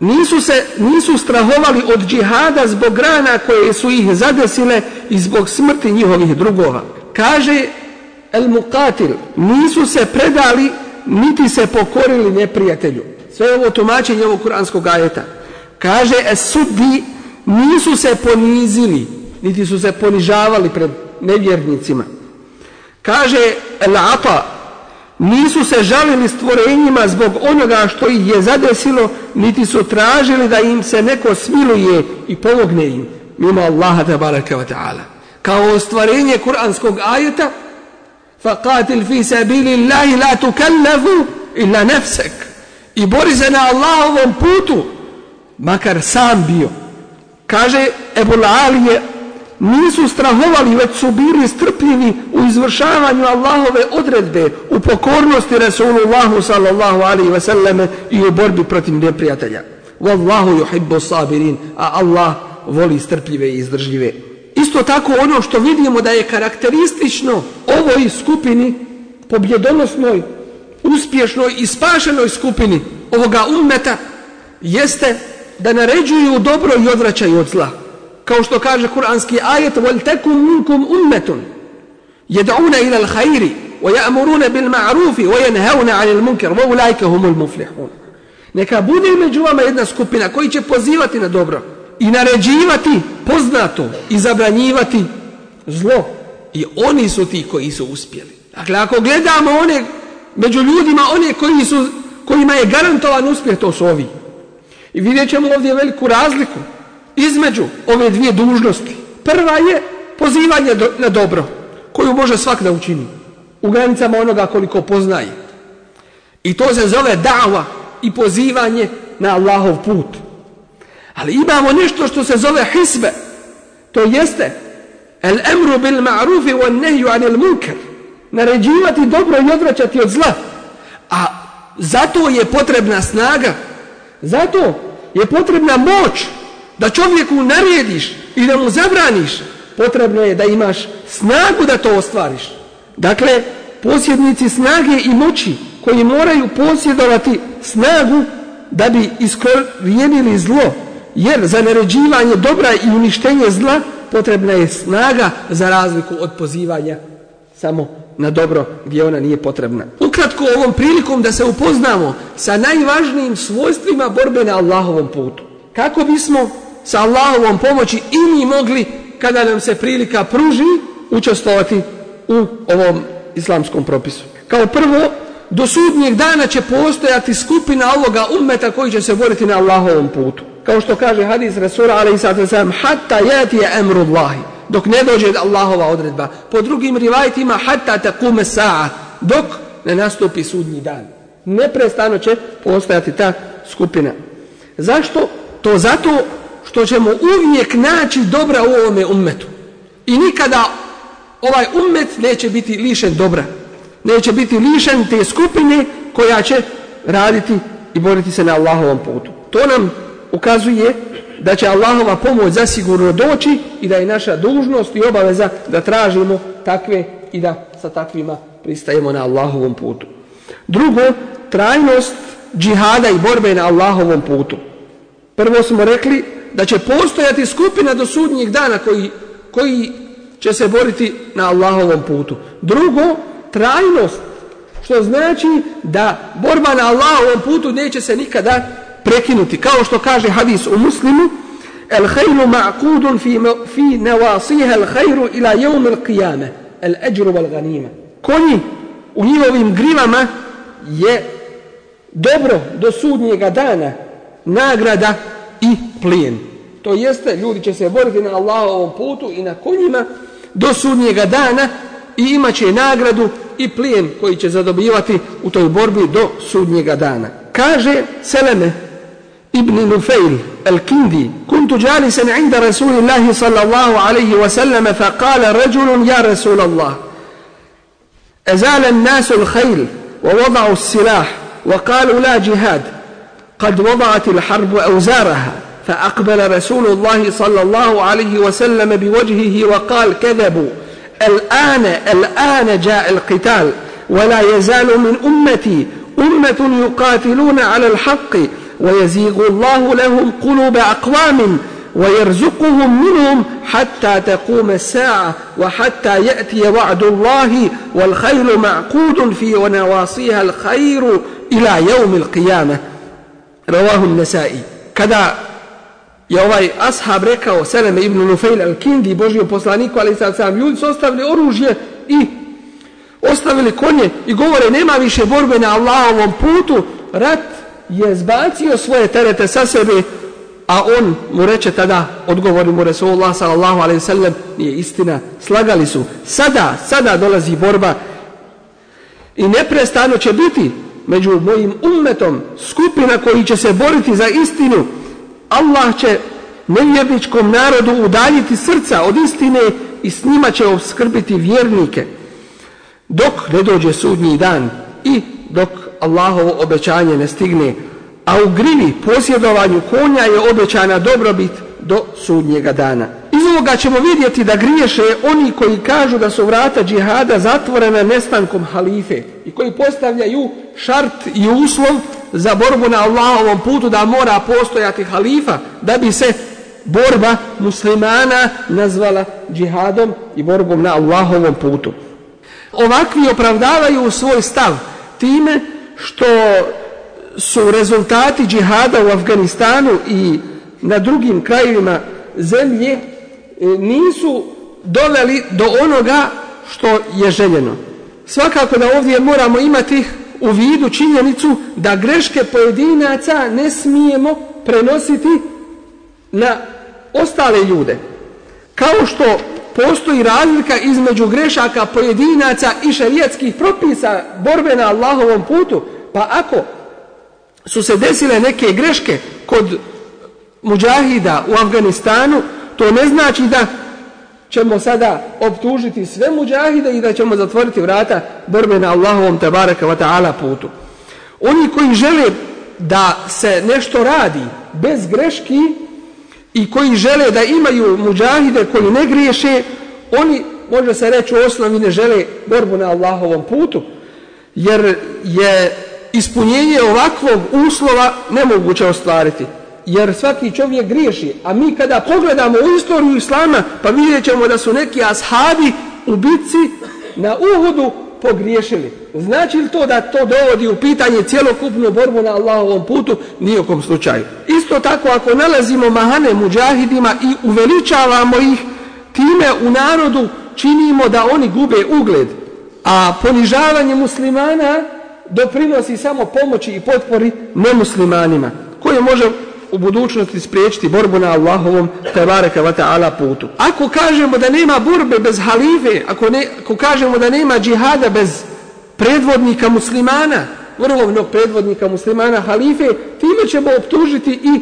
Nisu se nisu strahovali od džihada zbog grana koje su ih zadesile i zbog smrti njihovih drugova. Kaže el muqatil nisu se predali niti se pokorili neprijatelju. Sve ovo tumačenje ovog kuranskog ajeta. Kaže es suddi nisu se ponizili niti su se ponižavali pred nevjernicima kaže el ata nisu se žalili stvorenjima zbog onoga što ih je zadesilo, niti su tražili da im se neko smiluje i pomogne im, mimo Allaha tabaraka wa ta'ala. Kao stvorenje kuranskog ajeta, faqatil fi sabili Allahi la tukallafu illa nefsek. I bori se na Allahovom putu, makar sam bio. Kaže Ebu Alije, nisu strahovali, već su bili strpljivi u izvršavanju Allahove odredbe, u pokornosti Rasulullahu sallallahu alaihi ve selleme i u borbi protiv neprijatelja. Wallahu yuhibbu sabirin, a Allah voli strpljive i izdržljive. Isto tako ono što vidimo da je karakteristično ovoj skupini, pobjedonosnoj, uspješnoj i spašenoj skupini ovoga ummeta, jeste da naređuju dobro i odvraćaju od zla kao što kaže kuranski ajet wal takum minkum ummatun yad'una ila al-khair wa ya'muruna bil ma'ruf wa yanhauna 'anil munkar wa ulaika humul muflihun. Neka bude među vama jedna skupina koji će pozivati na dobro i naređivati poznato i zabranjivati zlo. I oni su ti koji su uspjeli. Dakle ako gledamo one među ljudima one koji su kojima je garantovan uspjeh to su ovi. I vidjet ćemo ovdje veliku razliku između ove dvije dužnosti. Prva je pozivanje do, na dobro, koju može svak da učini u granicama onoga koliko poznaje. I to se zove dava i pozivanje na Allahov put. Ali imamo nešto što se zove hisbe. To jeste el emru bil ma'rufi wa nehju anil munkar. Naređivati dobro i odvraćati od zla. A zato je potrebna snaga. Zato je potrebna moć da čovjeku narediš i da mu zabraniš, potrebno je da imaš snagu da to ostvariš. Dakle, posjednici snage i moći koji moraju posjedovati snagu da bi iskorijenili zlo, jer za naređivanje dobra i uništenje zla potrebna je snaga za razliku od pozivanja samo na dobro gdje ona nije potrebna. Ukratko ovom prilikom da se upoznamo sa najvažnijim svojstvima borbe na Allahovom putu. Kako bismo sa Allahovom pomoći i mi mogli kada nam se prilika pruži učestovati u ovom islamskom propisu. Kao prvo, do sudnjeg dana će postojati skupina ovoga ummeta koji će se boriti na Allahovom putu. Kao što kaže hadis Rasura alaih hatta jati je emru Allahi, dok ne dođe Allahova odredba. Po drugim rivajtima, hatta takume sa'a, dok ne nastupi sudnji dan. Neprestano će postojati ta skupina. Zašto? To zato što ćemo uvijek naći dobra u ovome ummetu. I nikada ovaj ummet neće biti lišen dobra. Neće biti lišen te skupine koja će raditi i boriti se na Allahovom putu. To nam ukazuje da će Allahova pomoć zasigurno doći i da je naša dužnost i obaveza da tražimo takve i da sa takvima pristajemo na Allahovom putu. Drugo, trajnost džihada i borbe na Allahovom putu. Prvo smo rekli da će postojati skupina do sudnjeg dana koji, koji će se boriti na Allahovom putu. Drugo, trajnost, što znači da borba na Allahovom putu neće se nikada prekinuti. Kao što kaže hadis u muslimu, el hajru ma'kudun fi, fi nevasiha el hajru ila jevm el qiyame, el eđru val ganima. Konji u njihovim grivama je dobro do sudnjega dana nagrada i plijen. To jeste, ljudi će se boriti na Allahovom putu i na konjima do sudnjega dana i imat će nagradu i plijen koji će zadobivati u toj borbi do sudnjega dana. kaže Seleme ibn Nufejl الكندي كنت جالسا عند رسول الله صلى الله عليه وسلم فقال رجل يا رسول الله أزال الناس الخيل ووضعوا السلاح وقالوا لا جهاد قد وضعت الحرب أوزارها فأقبل رسول الله صلى الله عليه وسلم بوجهه وقال كذبوا الآن الآن جاء القتال ولا يزال من أمتي أمة يقاتلون على الحق ويزيغ الله لهم قلوب أقوام ويرزقهم منهم حتى تقوم الساعة وحتى يأتي وعد الله والخيل معقود في ونواصيها الخير إلى يوم القيامة. Ravahun Nesai. Kada je ovaj ashab rekao Seleme ibn Lufayl al-Kindi, Božio poslaniku, ali sad sam, ljudi su ostavili oružje i ostavili konje i govore nema više borbe na Allahovom putu, rat je zbacio svoje terete sa sebe, a on mu reče tada, odgovori mu Resulullah sallallahu alaihi sallam, nije istina, slagali su, sada, sada dolazi borba i neprestano će biti, među mojim ummetom skupina koji će se boriti za istinu. Allah će nevjerničkom narodu udaljiti srca od istine i s njima će obskrbiti vjernike dok ne dođe sudnji dan i dok Allahovo obećanje ne stigne, a u grivi posjedovanju konja je obećana dobrobit do sudnjega dana. Iz ovoga ćemo vidjeti da griješe oni koji kažu da su vrata džihada zatvorena nestankom halife i koji postavljaju šart i uslov za borbu na Allahovom putu da mora postojati halifa da bi se borba muslimana nazvala džihadom i borbom na Allahovom putu. Ovakvi opravdavaju svoj stav time što su rezultati džihada u Afganistanu i na drugim krajevima zemlje E, nisu doveli do onoga što je željeno. Svakako da ovdje moramo imati u vidu činjenicu da greške pojedinaca ne smijemo prenositi na ostale ljude. Kao što postoji razlika između grešaka pojedinaca i šarijetskih propisa borbe na Allahovom putu, pa ako su se desile neke greške kod muđahida u Afganistanu, to ne znači da ćemo sada optužiti sve muđahide i da ćemo zatvoriti vrata borbe na Allahovom tabaraka wa ta'ala putu. Oni koji žele da se nešto radi bez greški, i koji žele da imaju muđahide koji ne griješe, oni, može se reći, u osnovi ne žele borbu na Allahovom putu, jer je ispunjenje ovakvog uslova nemoguće ostvariti. Jer svaki čovjek griješi, a mi kada pogledamo u istoriju Islama, pa vidjet ćemo da su neki ashabi u bitci na Uhudu pogriješili. Znači li to da to dovodi u pitanje cijelokupnu borbu na Allahovom putu? Nijekom slučaju. Isto tako ako nalazimo mahane muđahidima i uveličavamo ih, time u narodu činimo da oni gube ugled. A ponižavanje muslimana doprinosi samo pomoći i potpori nemuslimanima, koje može u budućnosti spriječiti borbu na Allahovom tebareka wa ta'ala putu. Ako kažemo da nema borbe bez halife, ako, ne, ako kažemo da nema džihada bez predvodnika muslimana, vrhovnog predvodnika muslimana halife, time ćemo optužiti i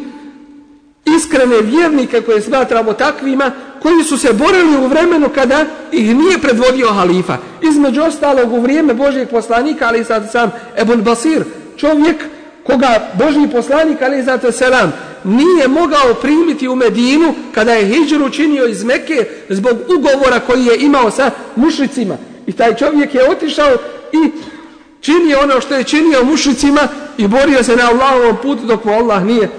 iskrene vjernike koje smatramo takvima, koji su se borili u vremenu kada ih nije predvodio halifa. Između ostalog u vrijeme Božijeg poslanika, ali sad sam Ebon Basir, čovjek koga Božji poslanik, ali zato selam, nije mogao primiti u Medinu kada je hijđru činio iz Mekke zbog ugovora koji je imao sa mušricima. I taj čovjek je otišao i činio ono što je činio mušricima i borio se na Allahovom putu dok mu Allah nije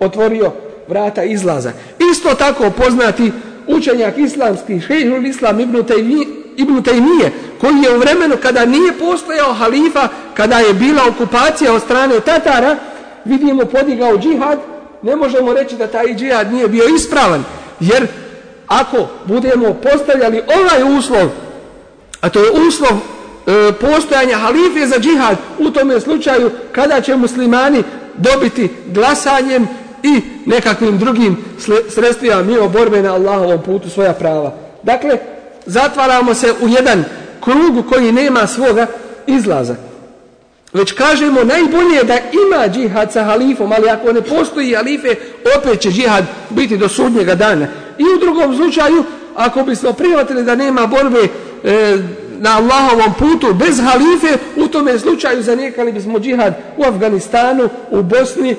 otvorio vrata izlaza. Isto tako poznati učenjak islamski, šehrul islam ibn Taymi, Ibn Taymije, koji je u vremenu kada nije postojao halifa, kada je bila okupacija od strane Tatara, vidimo podigao džihad, ne možemo reći da taj džihad nije bio ispravan, jer ako budemo postavljali ovaj uslov, a to je uslov e, postojanja halife za džihad, u tome slučaju kada će muslimani dobiti glasanjem i nekakvim drugim sredstvima mimo borbe na Allahovom putu svoja prava. Dakle, zatvaramo se u jedan krug koji nema svoga izlaza. Već kažemo najbolje da ima džihad sa halifom, ali ako ne postoji halife, opet će džihad biti do sudnjega dana. I u drugom slučaju, ako bismo prihvatili da nema borbe e, na Allahovom putu bez halife, u tome slučaju zanijekali bismo džihad u Afganistanu, u Bosni, e,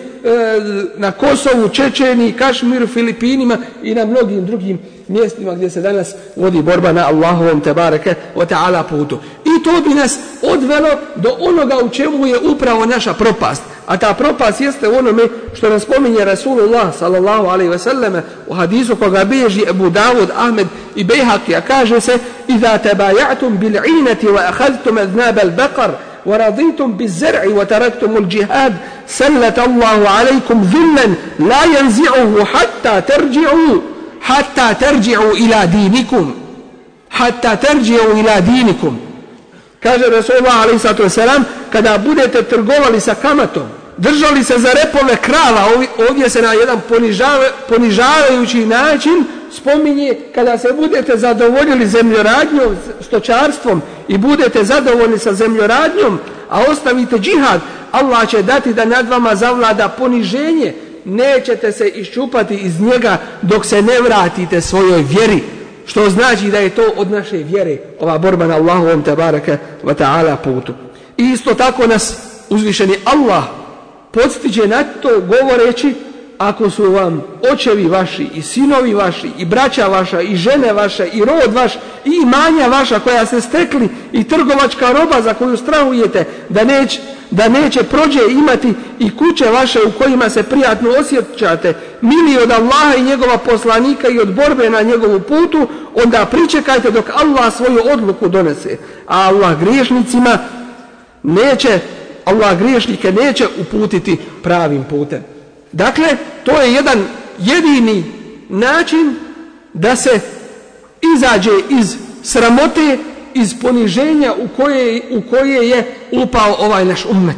na Kosovu, Čečeni, Kašmiru, Filipinima i na mnogim drugim mjestima gdje se danas vodi borba na Allahovom tebareke wa ta'ala putu. I to bi nas odvelo do onoga u čemu je upravo naša propast. A ta propast jeste onome što nas pominje Rasulullah sallallahu alaihi ve selleme u hadisu koga bježi Ebu Dawud, Ahmed i Bejhaki, a kaže se Iza tebajatum bil inati wa ahadtum aznab al baqar ورضيتم بالزرع وتركتم الجهاد سلت الله عليكم ذلا لا ينزعه حتى ترجعوا hatta terđi'u ila dinikum hatta terđi'u ila dinikum kaže Rasulullah a.s. kada budete trgovali sa kamatom držali se za repove krava ovdje se na jedan ponižava, ponižavajući način spominje kada se budete zadovoljili zemljoradnjom stočarstvom i budete zadovoljni sa zemljoradnjom a ostavite džihad Allah će dati da nad vama zavlada poniženje nećete se iščupati iz njega dok se ne vratite svojoj vjeri. Što znači da je to od naše vjere, ova borba na Allahovom tabaraka wa ta'ala putu. I isto tako nas uzvišeni Allah podstiče na to govoreći ako su vam očevi vaši i sinovi vaši i braća vaša i žene vaše i rod vaš i imanja vaša koja se stekli i trgovačka roba za koju strahujete da neće da neće prođe imati i kuće vaše u kojima se prijatno osjećate mili od Allaha i njegova poslanika i od borbe na njegovu putu onda pričekajte dok Allah svoju odluku donese. A Allah griješnicima neće Allah griješnike neće uputiti pravim putem. dakle to je jedan jedini način da se izađe iz sramote iz poniženja u koje, u koje je upao ovaj naš ummet.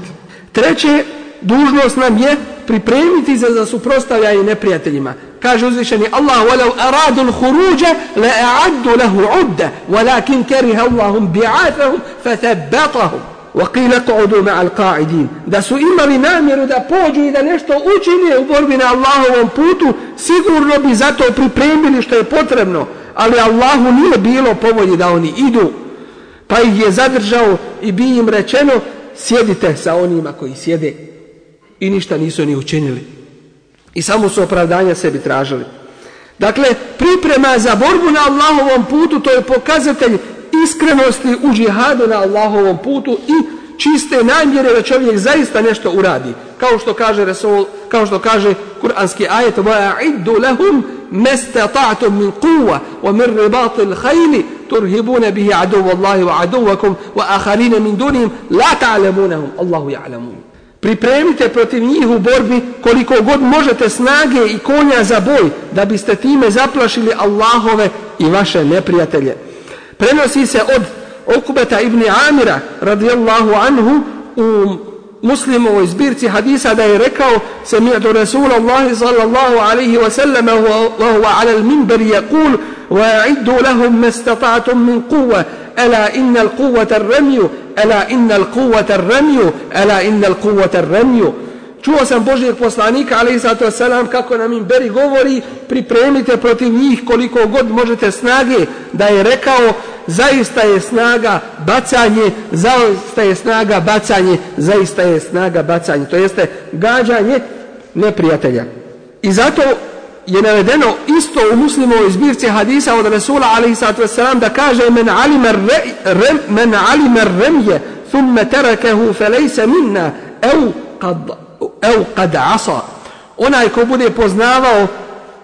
Treće, dužnost nam je pripremiti se za suprostavljanje neprijateljima. Kaže uzvišeni Allah, وَلَوْ أَرَادُ الْخُرُوجَ لَأَعَدُّ لَهُ عُدَّ وَلَكِنْ كَرِهَ اللَّهُمْ بِعَاثَهُمْ فَثَبَّطَهُمْ وَقِيلَ قُعُدُوا مَعَ الْقَاعِدِينَ Da su imali namjeru da pođu i da nešto učine u borbi na Allahovom putu, sigurno bi zato pripremili što je potrebno. Ali Allahu nije bilo povolji da oni idu pa ih je zadržao i bi im rečeno sjedite sa onima koji sjede i ništa nisu ni učinili i samo su opravdanja sebi tražili dakle priprema za borbu na Allahovom putu to je pokazatelj iskrenosti u džihadu na Allahovom putu i čiste namjere da čovjek zaista nešto uradi. Kao što kaže Resul, kao što kaže kuranski ajet wa a'iddu lahum mastata'tum min quwwa wa min ribatil khayl turhibuna bihi aduwwa Allahi wa aduwwakum wa akharin min dunihim la ta'lamunahum. Allahu ya'lamun pripremite protiv njih u borbi koliko god možete snage i konja za boj da biste time zaplašili Allahove i vaše neprijatelje prenosi se od Okubeta ibn Amira radijallahu anhu u muslimovoj zbirci hadisa da je rekao se mi do Rasula Allahi sallallahu alaihi wa sallam wa huwa ala al-minbar yaqul wa a'iddu lahum mastata'tum min quwwa ala inna al-quwwata ar-ramyu ala inna al-quwwata ar-ramyu ala inna al-quwwata ar-ramyu Čuo sam Božijeg poslanika, ali i sato selam, kako nam im beri govori, pripremite protiv njih koliko god možete snage, da je rekao, zaista je snaga bacanje, zaista je snaga bacanje, zaista je snaga bacanje. To jeste gađanje neprijatelja. I zato je navedeno isto u muslimovoj zbirci hadisa od Rasula wasalam da kaže men alima, re, rem, men alima remje thumme terakehu felejse minna ev kad, ev kad asa. Onaj ko bude poznavao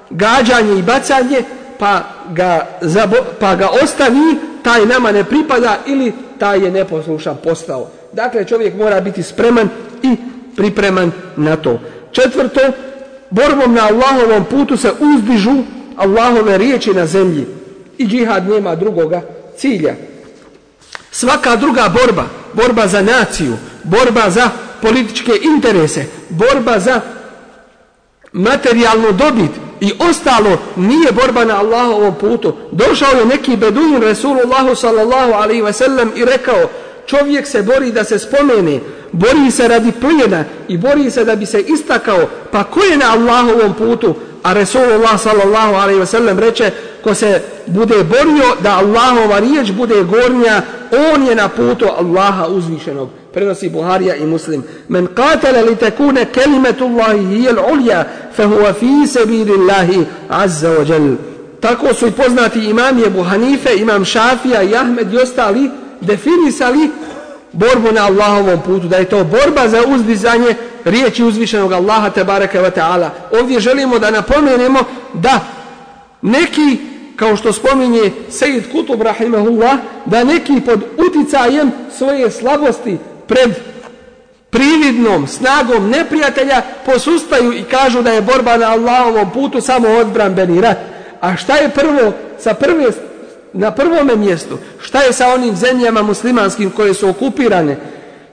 gađanje i bacanje pa ga, zabo, pa ga ostavi taj nama ne pripada ili taj je neposlušan postao. Dakle, čovjek mora biti spreman i pripreman na to. Četvrto, borbom na Allahovom putu se uzdižu Allahove riječi na zemlji. I džihad nema drugoga cilja. Svaka druga borba, borba za naciju, borba za političke interese, borba za materijalnu dobit, i ostalo nije borba na Allahovom putu. Došao je neki beduin Resulullahu sallallahu alaihi ve sellem i rekao čovjek se bori da se spomene bori se radi plijena i bori se da bi se istakao, pa ko je na Allahovom putu? A Resulullah sallallahu alaihi ve sellem reče, ko se bude borio da Allahova riječ bude gornja, on je na putu Allaha uzvišenog. Prenosi Buharija i Muslim. Men qatala li takuna kalimatullahi hiya al-ulya, fa huwa fi sabilillahi azza wa jalla. Tako su i poznati imam Ebu Hanife, imam Šafija i Ahmed i ostali definisali borbu na Allahovom putu, da je to borba za uzdizanje riječi uzvišenog Allaha te baraka wa ta'ala. Ovdje želimo da napomenemo da neki, kao što spominje Sejid Kutub Rahimahullah, da neki pod uticajem svoje slabosti pred prividnom snagom neprijatelja posustaju i kažu da je borba na Allahovom putu samo odbranbeni rat. A šta je prvo sa prve na prvome mjestu? Šta je sa onim zemljama muslimanskim koje su okupirane?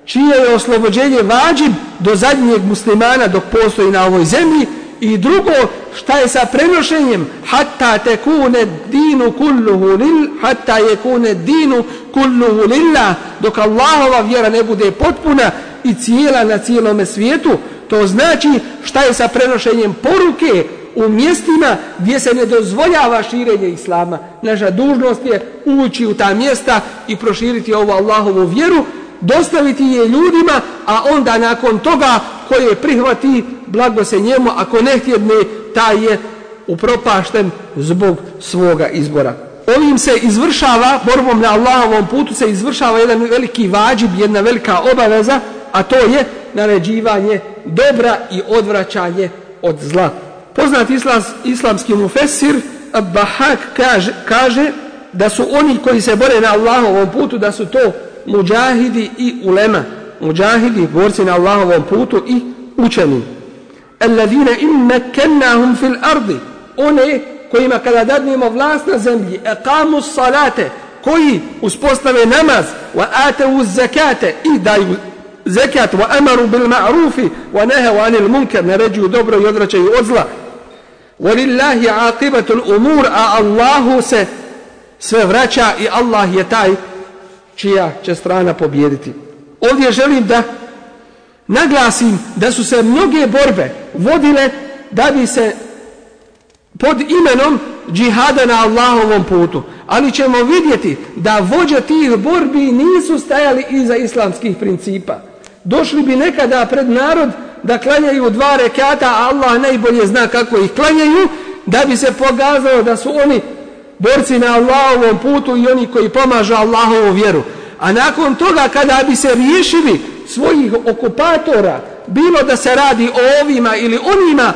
Čije je oslobođenje vađib do zadnjeg muslimana dok postoji na ovoj zemlji? I drugo, šta je sa prenošenjem? Hatta te kune dinu kulluhu lil, hatta yekune dinu kulluhu lillah, dok Allahova vjera ne bude potpuna i cijela na cijelome svijetu. To znači šta je sa prenošenjem poruke u mjestima gdje se ne dozvoljava širenje islama. Naša dužnost je ući u ta mjesta i proširiti ovu Allahovu vjeru, dostaviti je ljudima, a onda nakon toga koje prihvati, blago se njemu, ako ne htjedne, taj je upropašten zbog svoga izbora. Ovim se izvršava, borbom na Allahovom putu se izvršava jedan veliki vađib, jedna velika obaveza, a to je naređivanje dobra i odvraćanje od zla. Poznat islam, islamski mufesir Bahak kaže, kaže da su oni koji se bore na Allahovom putu, da su to muđahidi i ulema. Muđahidi, borci na Allahovom putu i učeni. Alladine im mekennahum fil ardi. One kojima kada dadnemo vlast na zemlji, ekamu salate, koji uspostave namaz, wa atevu zakate i daju zekat, wa amaru bil ma'rufi, wa nehev anil munkar, naređuju dobro i odračaju od zla. Walillahi aqibatul umur, a Allahu se sve vraća i Allah je taj čija će strana pobjediti. Ovdje želim da naglasim da su se mnoge borbe vodile da bi se pod imenom džihada na Allahovom putu. Ali ćemo vidjeti da vođe tih borbi nisu stajali iza islamskih principa. Došli bi nekada pred narod da klanjaju dva rekata, a Allah najbolje zna kako ih klanjaju, da bi se pogazalo da su oni borci na Allahovom putu i oni koji pomažu Allahovu vjeru. A nakon toga kada bi se riješili svojih okupatora, bilo da se radi o ovima ili onima,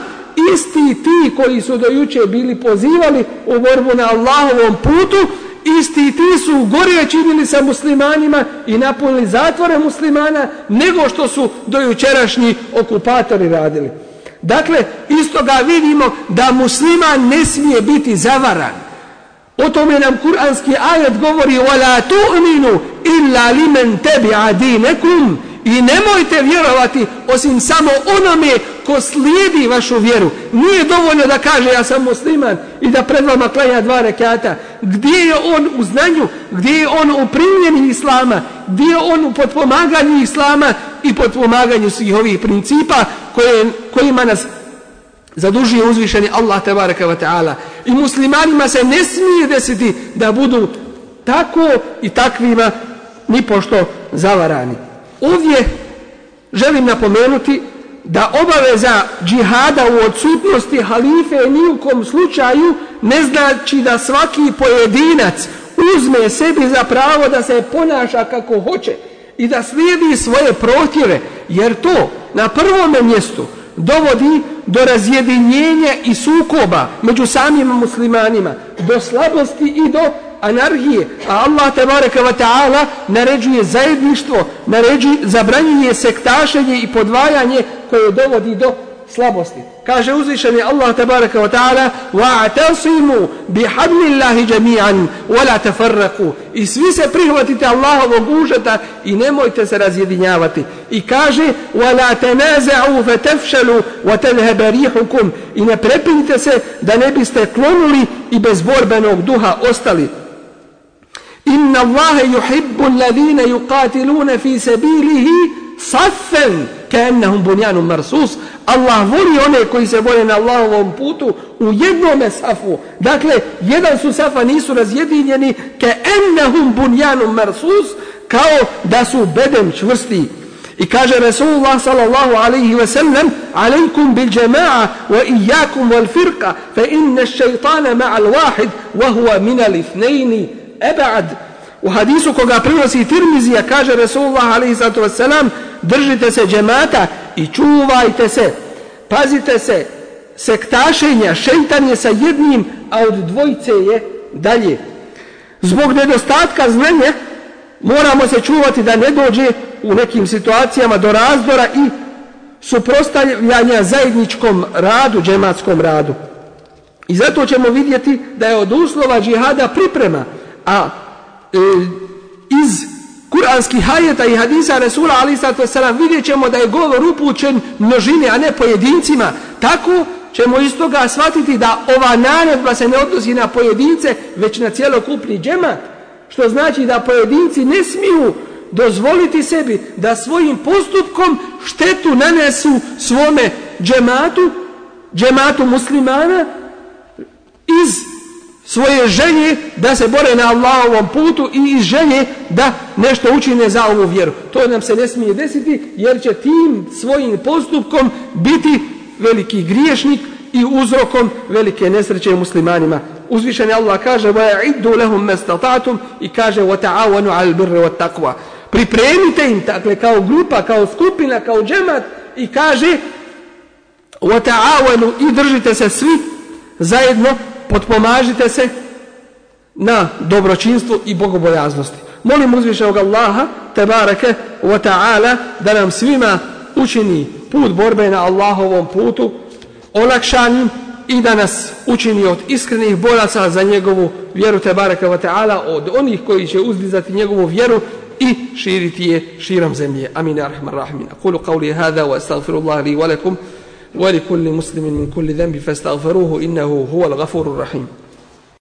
isti ti koji su dojuče bili pozivali u borbu na Allahovom putu, isti ti su gore činili sa muslimanima i napunili zatvore muslimana nego što su dojučerašnji okupatori radili. Dakle, isto ga vidimo da musliman ne smije biti zavaran. O tome nam kuranski ajet govori وَلَا تُؤْمِنُوا illa li men tebi adinekum i nemojte vjerovati osim samo onome ko slijedi vašu vjeru. Nije dovoljno da kaže ja sam musliman i da pred vama klanja dva rekata. Gdje je on u znanju? Gdje je on u primljeni islama? Gdje je on u potpomaganju islama i potpomaganju svih ovih principa koje, kojima nas zadužuje uzvišeni Allah tabaraka wa ta'ala. I muslimanima se ne smije desiti da budu tako i takvima ni pošto zavarani. Ovdje želim napomenuti da obaveza džihada u odsutnosti halife ni u kom slučaju ne znači da svaki pojedinac uzme sebi za pravo da se ponaša kako hoće i da slijedi svoje protjeve, jer to na prvome mjestu dovodi do razjedinjenja i sukoba među samim muslimanima, do slabosti i do anarhije. A Allah tebareka wa ta'ala naređuje zajedništvo, naređuje, zabranjuje sektašenje i podvajanje koje dovodi do slabosti. Kaže uzvišeni Allah tabaraka wa ta'ala وَاَتَصِمُوا بِحَبْلِ اللَّهِ جَمِيعًا وَلَا تَفَرَّقُوا I svi se prihvatite Allahovog užeta i nemojte se razjedinjavati. I kaže وَلَا تَنَازَعُوا فَتَفْشَلُوا وَتَلْهَبَ رِيحُكُمْ I ne prepinite se da ne biste klonuli i bez borbenog duha ostali. Inna Allahe yuhibbu alladhina yuqatiluna fi sabilihi saffan ka'annahum bunyanun marsus. Allah voli one koji se bore na Allahovom putu u jednom safu. Dakle, jedan su safa nisu razjedinjeni ka'annahum bunyanun marsus kao da su bedem čvrsti. I kaže Resulullah sallallahu alaihi ve sellem Aleykum bil jama'a wa iyakum wal firqa fa inna shaytana ma'al wahid wa huwa min al ithnaini Eba'ad U hadisu koga prinosi Tirmizija kaže Rasulullah alaihi sallatu wa Držite se džemata i čuvajte se Pazite se sektašenja Šeitan je sa jednim A od dvojice je dalje Zbog nedostatka znanja moramo se čuvati da ne dođe u nekim situacijama do razdora i suprostavljanja zajedničkom radu, džematskom radu. I zato ćemo vidjeti da je od uslova džihada priprema, a e, iz kuranskih hajeta i hadisa Resula ali sad selam vidjet ćemo da je govor upućen množine, a ne pojedincima. Tako ćemo iz toga shvatiti da ova naredba se ne odnosi na pojedince, već na cijelokupni džemat. Što znači da pojedinci ne smiju dozvoliti sebi da svojim postupkom štetu nanesu svome džematu, džematu muslimana, iz svoje želje da se bore na Allahovom putu i iz želje da nešto učine za ovu vjeru. To nam se ne smije desiti jer će tim svojim postupkom biti veliki griješnik i uzrokom velike nesreće muslimanima. Uzvišen je Allah kaže وَيَعِدُّ لَهُمْ مَسْتَطَعْتُمْ i kaže وَتَعَوَنُ عَلْ بِرِّ وَتَقْوَ pripremite im dakle kao grupa, kao skupina, kao džemat i kaže وَتَعَوَنُ i držite se svi zajedno, potpomažite se na dobročinstvu i bogobojaznosti. Molim uzvišenog Allaha tebareke wa ta'ala da nam svima učini put borbe na Allahovom putu olakšanim i da nas učini od iskrenih boraca za njegovu vjeru tebareke wa ta'ala od onih koji će uzdizati njegovu vjeru i širiti je širom zemlje. Amin. Arhamar rahimin. Kulu qavli hada wa astaghfirullah li wa lakum wa li kulli muslimin min kulli dhanbi fastaghfiruhu innahu huwa al-ghafurur rahim.